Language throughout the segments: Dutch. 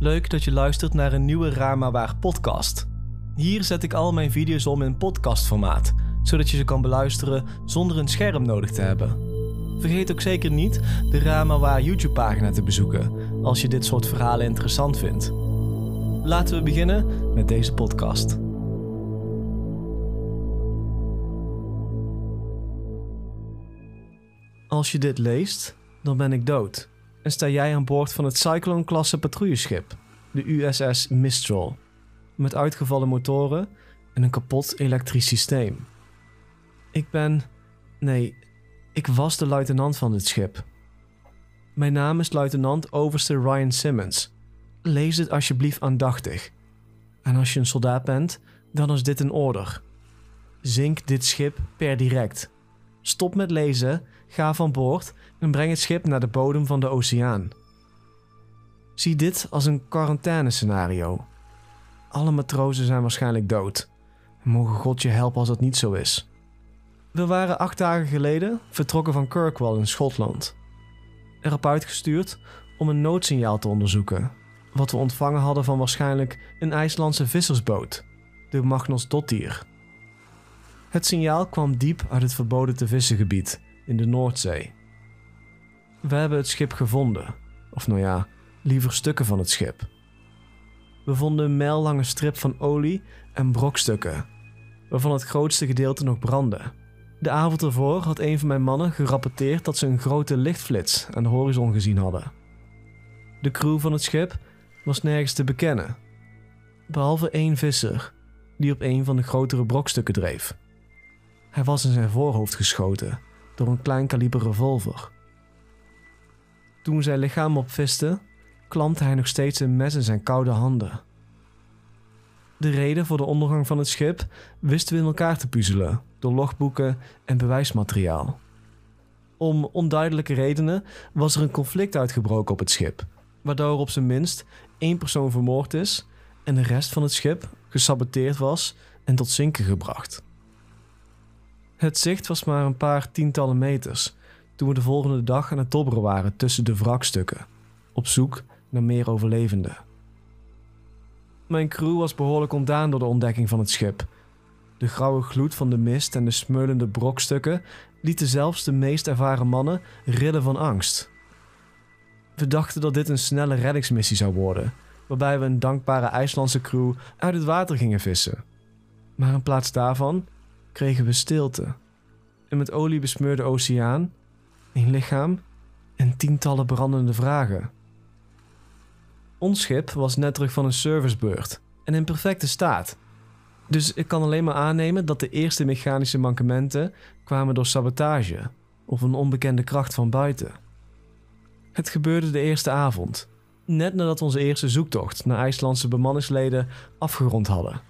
Leuk dat je luistert naar een nieuwe Raar maar Waar podcast. Hier zet ik al mijn video's om in podcastformaat, zodat je ze kan beluisteren zonder een scherm nodig te hebben. Vergeet ook zeker niet de Raar maar Waar YouTube pagina te bezoeken, als je dit soort verhalen interessant vindt. Laten we beginnen met deze podcast. Als je dit leest, dan ben ik dood. Sta jij aan boord van het Cyclone-klasse patrouilleschip, de USS Mistral, met uitgevallen motoren en een kapot elektrisch systeem. Ik ben. Nee, ik was de luitenant van dit schip. Mijn naam is luitenant Overste Ryan Simmons. Lees het alsjeblieft aandachtig. En als je een soldaat bent, dan is dit een order. Zink dit schip per direct. Stop met lezen, ga van boord en breng het schip naar de bodem van de oceaan. Zie dit als een quarantainescenario. Alle matrozen zijn waarschijnlijk dood. Mogen God je helpen als dat niet zo is. We waren acht dagen geleden vertrokken van Kirkwall in Schotland. Erop uitgestuurd om een noodsignaal te onderzoeken, wat we ontvangen hadden van waarschijnlijk een IJslandse vissersboot, de Magnus Dottir. Het signaal kwam diep uit het verboden te vissengebied in de Noordzee. We hebben het schip gevonden, of nou ja, liever stukken van het schip. We vonden een mijllange strip van olie en brokstukken, waarvan het grootste gedeelte nog brandde. De avond ervoor had een van mijn mannen gerapporteerd dat ze een grote lichtflits aan de horizon gezien hadden. De crew van het schip was nergens te bekennen, behalve één visser die op een van de grotere brokstukken dreef. Hij was in zijn voorhoofd geschoten door een klein kaliber revolver. Toen zijn lichaam opviste, klampte hij nog steeds een mes in zijn koude handen. De reden voor de ondergang van het schip wisten we in elkaar te puzzelen door logboeken en bewijsmateriaal. Om onduidelijke redenen was er een conflict uitgebroken op het schip, waardoor op zijn minst één persoon vermoord is en de rest van het schip gesaboteerd was en tot zinken gebracht. Het zicht was maar een paar tientallen meters toen we de volgende dag aan het dobberen waren tussen de wrakstukken, op zoek naar meer overlevenden. Mijn crew was behoorlijk ontdaan door de ontdekking van het schip. De grauwe gloed van de mist en de smeulende brokstukken lieten zelfs de meest ervaren mannen rillen van angst. We dachten dat dit een snelle reddingsmissie zou worden, waarbij we een dankbare IJslandse crew uit het water gingen vissen. Maar in plaats daarvan kregen we stilte. Een met olie besmeurde oceaan, een lichaam en tientallen brandende vragen. Ons schip was net terug van een servicebeurt en in perfecte staat. Dus ik kan alleen maar aannemen dat de eerste mechanische mankementen kwamen door sabotage of een onbekende kracht van buiten. Het gebeurde de eerste avond, net nadat onze eerste zoektocht naar IJslandse bemanningsleden afgerond hadden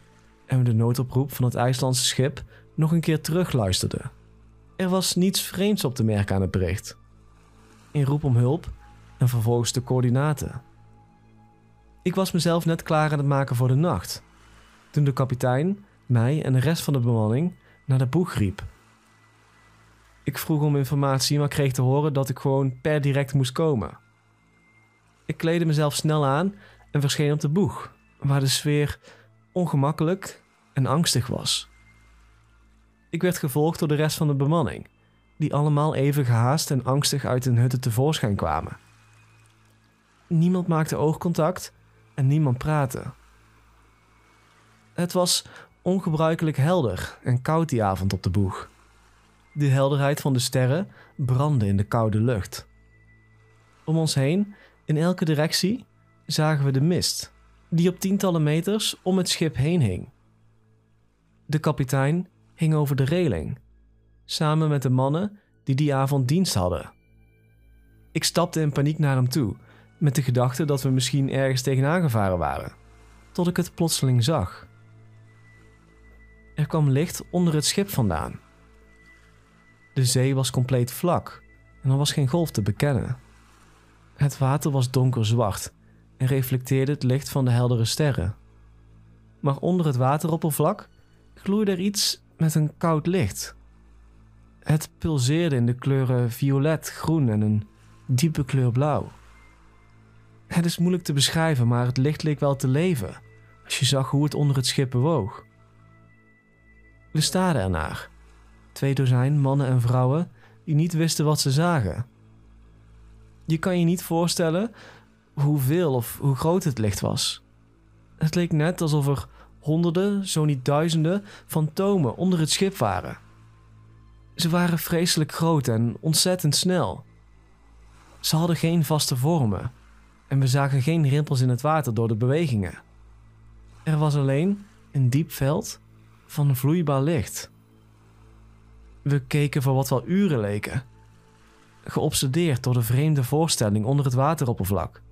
en we de noodoproep van het IJslandse schip nog een keer terugluisterden. Er was niets vreemds op te merken aan het bericht. Een roep om hulp en vervolgens de coördinaten. Ik was mezelf net klaar aan het maken voor de nacht, toen de kapitein mij en de rest van de bemanning naar de boeg riep. Ik vroeg om informatie, maar kreeg te horen dat ik gewoon per direct moest komen. Ik kleedde mezelf snel aan en verscheen op de boeg, waar de sfeer ongemakkelijk en angstig was. Ik werd gevolgd door de rest van de bemanning, die allemaal even gehaast en angstig uit hun hutten tevoorschijn kwamen. Niemand maakte oogcontact en niemand praatte. Het was ongebruikelijk helder en koud die avond op de boeg. De helderheid van de sterren brandde in de koude lucht. Om ons heen, in elke directie, zagen we de mist, die op tientallen meters om het schip heen hing. De kapitein hing over de reling, samen met de mannen die die avond dienst hadden. Ik stapte in paniek naar hem toe, met de gedachte dat we misschien ergens tegenaan gevaren waren, tot ik het plotseling zag. Er kwam licht onder het schip vandaan. De zee was compleet vlak en er was geen golf te bekennen. Het water was donkerzwart en reflecteerde het licht van de heldere sterren. Maar onder het wateroppervlak gloeide er iets met een koud licht. Het pulseerde in de kleuren violet, groen en een diepe kleur blauw. Het is moeilijk te beschrijven, maar het licht leek wel te leven als je zag hoe het onder het schip bewoog. We staarden ernaar. Twee dozijn mannen en vrouwen die niet wisten wat ze zagen. Je kan je niet voorstellen hoeveel of hoe groot het licht was. Het leek net alsof er honderden, zo niet duizenden, fantomen onder het schip waren. Ze waren vreselijk groot en ontzettend snel. Ze hadden geen vaste vormen en we zagen geen rimpels in het water door de bewegingen. Er was alleen een diep veld van vloeibaar licht. We keken voor wat wel uren leken, geobsedeerd door de vreemde voorstelling onder het wateroppervlak.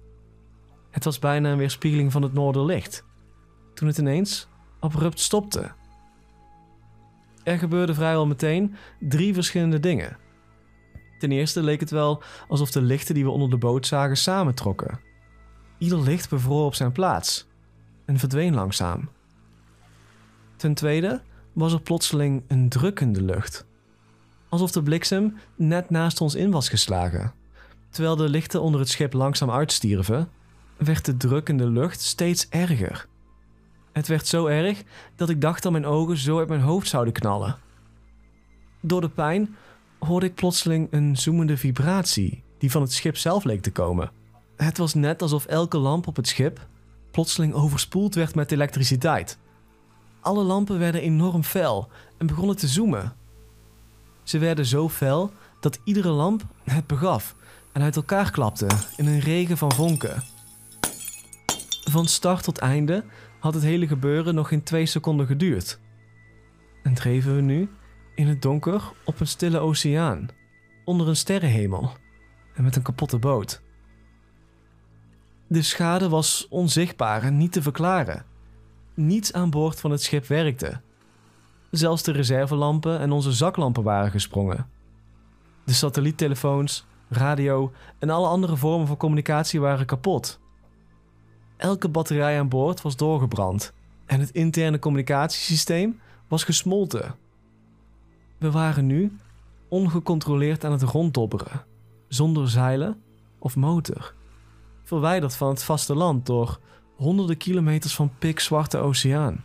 Het was bijna een weerspiegeling van het noorderlicht, toen het ineens abrupt stopte. Er gebeurde vrijwel meteen drie verschillende dingen. Ten eerste leek het wel alsof de lichten die we onder de boot zagen samentrokken. Ieder licht bevroor op zijn plaats en verdween langzaam. Ten tweede was er plotseling een druk in de lucht. Alsof de bliksem net naast ons in was geslagen. Terwijl de lichten onder het schip langzaam uitstierven, werd de druk in de lucht steeds erger. Het werd zo erg dat ik dacht dat mijn ogen zo uit mijn hoofd zouden knallen. Door de pijn hoorde ik plotseling een zoemende vibratie die van het schip zelf leek te komen. Het was net alsof elke lamp op het schip plotseling overspoeld werd met elektriciteit. Alle lampen werden enorm fel en begonnen te zoomen. Ze werden zo fel dat iedere lamp het begaf en uit elkaar klapte in een regen van vonken. Van start tot einde had het hele gebeuren nog geen twee seconden geduurd. En dreven we nu in het donker op een stille oceaan, onder een sterrenhemel en met een kapotte boot. De schade was onzichtbaar en niet te verklaren. Niets aan boord van het schip werkte. Zelfs de reservelampen en onze zaklampen waren gesprongen. De satelliettelefoons, radio en alle andere vormen van communicatie waren kapot. Elke batterij aan boord was doorgebrand en het interne communicatiesysteem was gesmolten. We waren nu ongecontroleerd aan het ronddobberen, zonder zeilen of motor. Verwijderd van het vasteland door honderden kilometers van pikzwarte oceaan.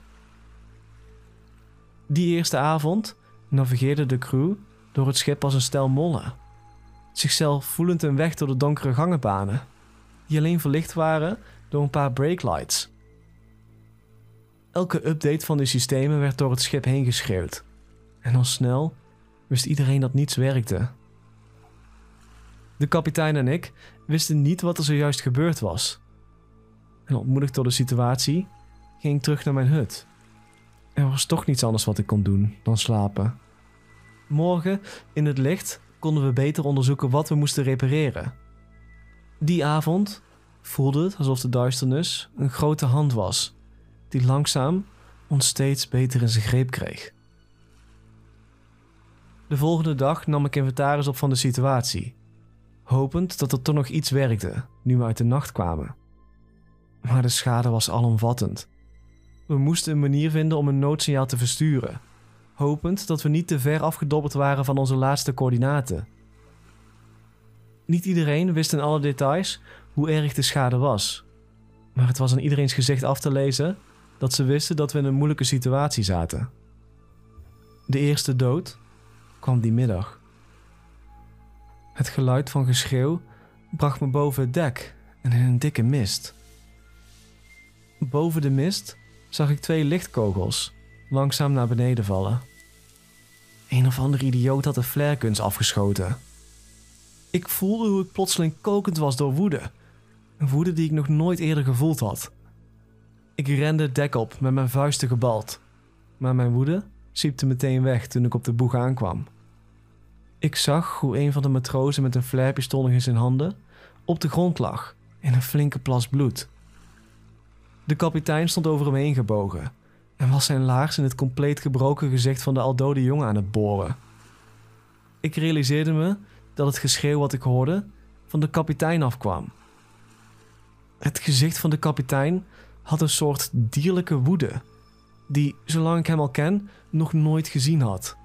Die eerste avond navigeerde de crew door het schip als een stel mollen. Zichzelf voelend een weg door de donkere gangenbanen, die alleen verlicht waren door een paar breaklights. Elke update van de systemen werd door het schip heen geschreeuwd. En al snel wist iedereen dat niets werkte. De kapitein en ik wisten niet wat er zojuist gebeurd was. En ontmoedigd door de situatie, ging ik terug naar mijn hut. Er was toch niets anders wat ik kon doen dan slapen. Morgen, in het licht, konden we beter onderzoeken wat we moesten repareren. Die avond voelde het alsof de duisternis een grote hand was, die langzaam ons steeds beter in zijn greep kreeg. De volgende dag nam ik inventaris op van de situatie, hopend dat er toch nog iets werkte nu we uit de nacht kwamen. Maar de schade was alomvattend. We moesten een manier vinden om een noodsignaal te versturen, hopend dat we niet te ver afgedobberd waren van onze laatste coördinaten. Niet iedereen wist in alle details hoe erg de schade was, maar het was aan iedereen's gezicht af te lezen dat ze wisten dat we in een moeilijke situatie zaten. De eerste dood kwam die middag. Het geluid van geschreeuw bracht me boven het dek en in een dikke mist. Boven de mist zag ik twee lichtkogels langzaam naar beneden vallen. Een of andere idioot had de flareguns afgeschoten. Ik voelde hoe ik plotseling kokend was door woede. Een woede die ik nog nooit eerder gevoeld had. Ik rende het dek op met mijn vuisten gebald. Maar mijn woede siepte meteen weg toen ik op de boeg aankwam. Ik zag hoe een van de matrozen met een flarepistool in zijn handen op de grond lag in een flinke plas bloed. De kapitein stond over hem heen gebogen en was zijn laars in het compleet gebroken gezicht van de aldode jongen aan het boren. Ik realiseerde me dat het geschreeuw wat ik hoorde van de kapitein afkwam. Het gezicht van de kapitein had een soort dierlijke woede, die, zolang ik hem al ken, nog nooit gezien had.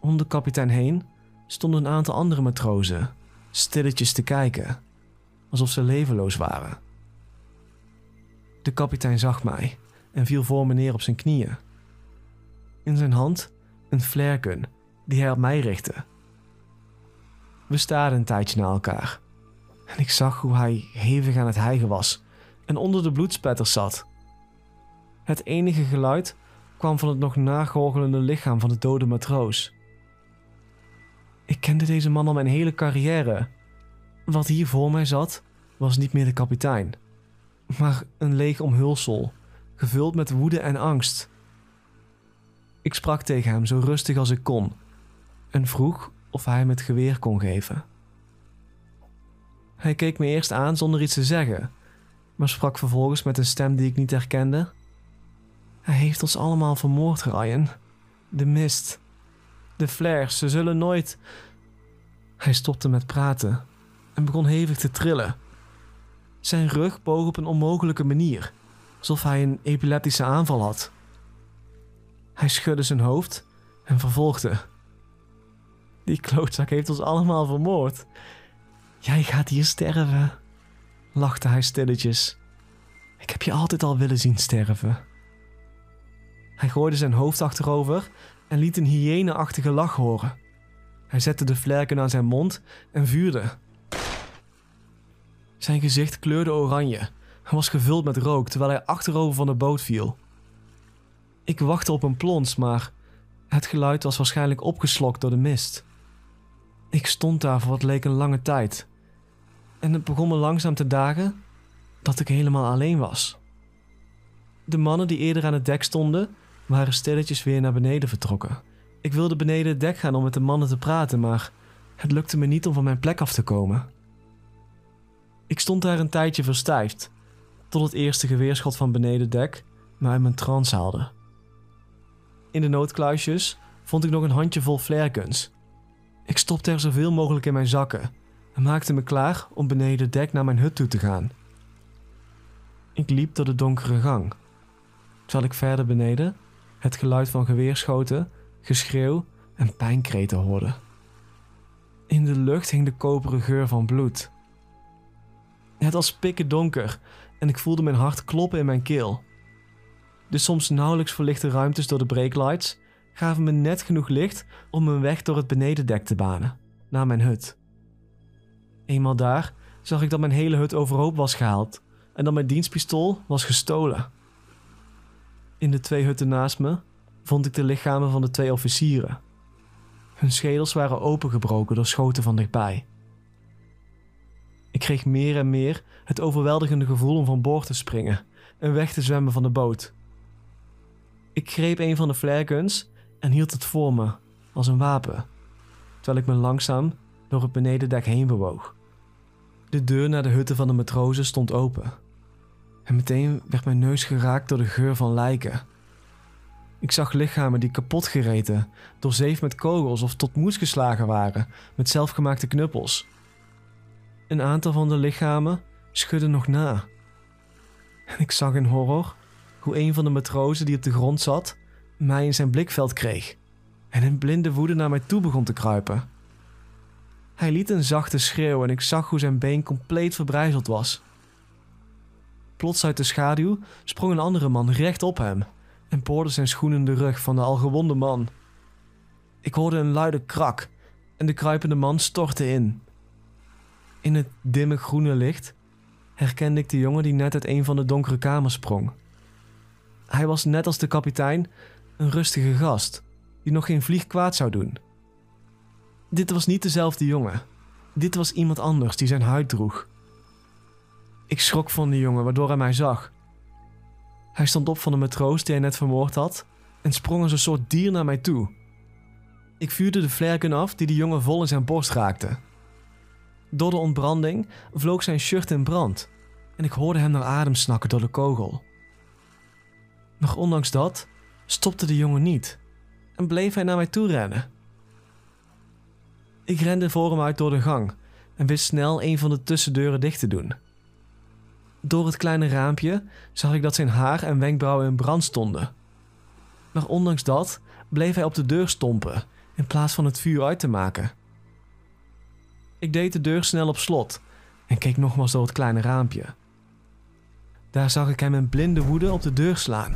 Om de kapitein heen stonden een aantal andere matrozen, stilletjes te kijken. alsof ze levenloos waren. De kapitein zag mij en viel voor me neer op zijn knieën. In zijn hand een flaregun die hij op mij richtte. We staarden een tijdje naar elkaar en ik zag hoe hij hevig aan het hijgen was en onder de bloedspetters zat. Het enige geluid kwam van het nog nagorgelende lichaam van de dode matroos. Ik kende deze man al mijn hele carrière. Wat hier voor mij zat, was niet meer de kapitein, maar een leeg omhulsel, gevuld met woede en angst. Ik sprak tegen hem zo rustig als ik kon en vroeg of hij me het geweer kon geven. Hij keek me eerst aan zonder iets te zeggen, maar sprak vervolgens met een stem die ik niet herkende. Hij heeft ons allemaal vermoord, Ryan. De mist. De flares, ze zullen nooit. Hij stopte met praten en begon hevig te trillen. Zijn rug boog op een onmogelijke manier, alsof hij een epileptische aanval had. Hij schudde zijn hoofd en vervolgde. Die klootzak heeft ons allemaal vermoord. Jij gaat hier sterven, lachte hij stilletjes. Ik heb je altijd al willen zien sterven. Hij gooide zijn hoofd achterover en liet een hyëne-achtige lach horen. Hij zette de vlerken aan zijn mond en vuurde. Zijn gezicht kleurde oranje en was gevuld met rook terwijl hij achterover van de boot viel. Ik wachtte op een plons, maar het geluid was waarschijnlijk opgeslokt door de mist. Ik stond daar voor wat leek een lange tijd. En het begon me langzaam te dagen dat ik helemaal alleen was. De mannen die eerder aan het dek stonden, waren stilletjes weer naar beneden vertrokken. Ik wilde beneden het dek gaan om met de mannen te praten, maar het lukte me niet om van mijn plek af te komen. Ik stond daar een tijdje verstijfd, tot het eerste geweerschot van beneden dek me uit mijn trance haalde. In de noodkluisjes vond ik nog een handjevol flareguns. Ik stopte er zoveel mogelijk in mijn zakken en maakte me klaar om beneden dek naar mijn hut toe te gaan. Ik liep door de donkere gang, terwijl ik verder beneden het geluid van geweerschoten, geschreeuw en pijnkreten hoorde. In de lucht hing de koperen geur van bloed. Het was pikken donker en ik voelde mijn hart kloppen in mijn keel. De soms nauwelijks verlichte ruimtes door de breaklights gaven me net genoeg licht om mijn weg door het benedendek te banen, naar mijn hut. Eenmaal daar zag ik dat mijn hele hut overhoop was gehaald en dat mijn dienstpistool was gestolen. In de twee hutten naast me vond ik de lichamen van de twee officieren. Hun schedels waren opengebroken door schoten van dichtbij. Ik kreeg meer en meer het overweldigende gevoel om van boord te springen en weg te zwemmen van de boot. Ik greep een van de flareguns en hield het voor me als een wapen, terwijl ik me langzaam door het benedendek heen bewoog. De deur naar de hutten van de matrozen stond open. En meteen werd mijn neus geraakt door de geur van lijken. Ik zag lichamen die kapot gereten, doorzeefd met kogels of tot moes geslagen waren met zelfgemaakte knuppels. Een aantal van de lichamen schudden nog na. En ik zag in horror hoe een van de matrozen die op de grond zat, mij in zijn blikveld kreeg en in blinde woede naar mij toe begon te kruipen. Hij liet een zachte schreeuw en ik zag hoe zijn been compleet verbrijzeld was. Plots uit de schaduw sprong een andere man recht op hem en poorde zijn schoenen de rug van de al gewonde man. Ik hoorde een luide krak en de kruipende man stortte in. In het dimme groene licht herkende ik de jongen die net uit een van de donkere kamers sprong. Hij was net als de kapitein een rustige gast die nog geen vlieg kwaad zou doen. Dit was niet dezelfde jongen. Dit was iemand anders die zijn huid droeg. Ik schrok van die jongen waardoor hij mij zag. Hij stond op van de matroos die hij net vermoord had en sprong als een soort dier naar mij toe. Ik vuurde de flerken af die de jongen vol in zijn borst raakte. Door de ontbranding vloog zijn shirt in brand en ik hoorde hem naar adem snakken door de kogel. Maar ondanks dat stopte de jongen niet en bleef hij naar mij toe rennen. Ik rende voor hem uit door de gang en wist snel een van de tussendeuren dicht te doen. Door het kleine raampje zag ik dat zijn haar en wenkbrauwen in brand stonden. Maar ondanks dat bleef hij op de deur stompen in plaats van het vuur uit te maken. Ik deed de deur snel op slot en keek nogmaals door het kleine raampje. Daar zag ik hem in blinde woede op de deur slaan.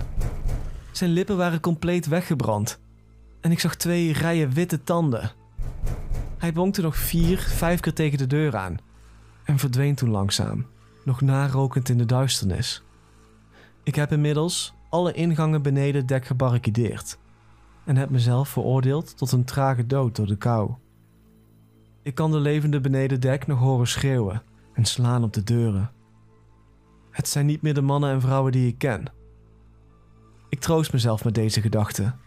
Zijn lippen waren compleet weggebrand en ik zag twee rijen witte tanden. Hij bonkte nog vier, vijf keer tegen de deur aan en verdween toen langzaam, nog narokend in de duisternis. Ik heb inmiddels alle ingangen beneden dek gebarricadeerd en heb mezelf veroordeeld tot een trage dood door de kou. Ik kan de levende beneden dek nog horen schreeuwen en slaan op de deuren. Het zijn niet meer de mannen en vrouwen die ik ken. Ik troost mezelf met deze gedachten,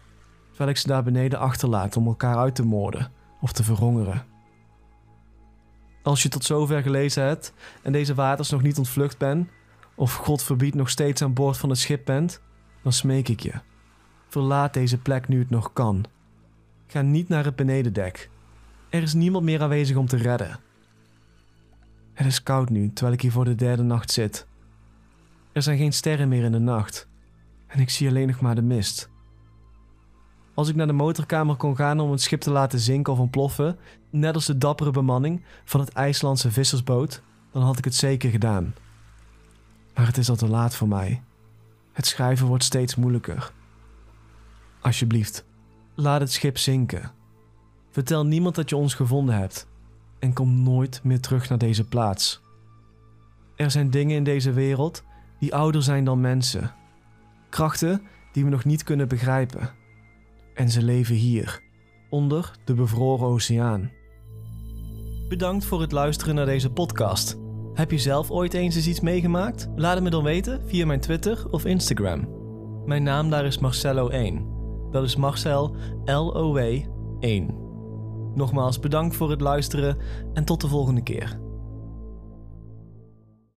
terwijl ik ze daar beneden achterlaat om elkaar uit te moorden of te verhongeren. Als je tot zover gelezen hebt en deze waters nog niet ontvlucht bent, of God verbiedt nog steeds aan boord van het schip bent, dan smeek ik je. Verlaat deze plek nu het nog kan. Ga niet naar het benedendek. Er is niemand meer aanwezig om te redden. Het is koud nu terwijl ik hier voor de derde nacht zit. Er zijn geen sterren meer in de nacht en ik zie alleen nog maar de mist. Als ik naar de motorkamer kon gaan om het schip te laten zinken of ontploffen, net als de dappere bemanning van het IJslandse vissersboot, dan had ik het zeker gedaan. Maar het is al te laat voor mij. Het schrijven wordt steeds moeilijker. Alsjeblieft, laat het schip zinken. Vertel niemand dat je ons gevonden hebt en kom nooit meer terug naar deze plaats. Er zijn dingen in deze wereld die ouder zijn dan mensen. Krachten die we nog niet kunnen begrijpen. En ze leven hier, onder de bevroren oceaan. Bedankt voor het luisteren naar deze podcast. Heb je zelf ooit eens eens iets meegemaakt? Laat het me dan weten via mijn Twitter of Instagram. Mijn naam daar is Marcello1. Dat is Marcel L-O-W 1. Nogmaals bedankt voor het luisteren en tot de volgende keer.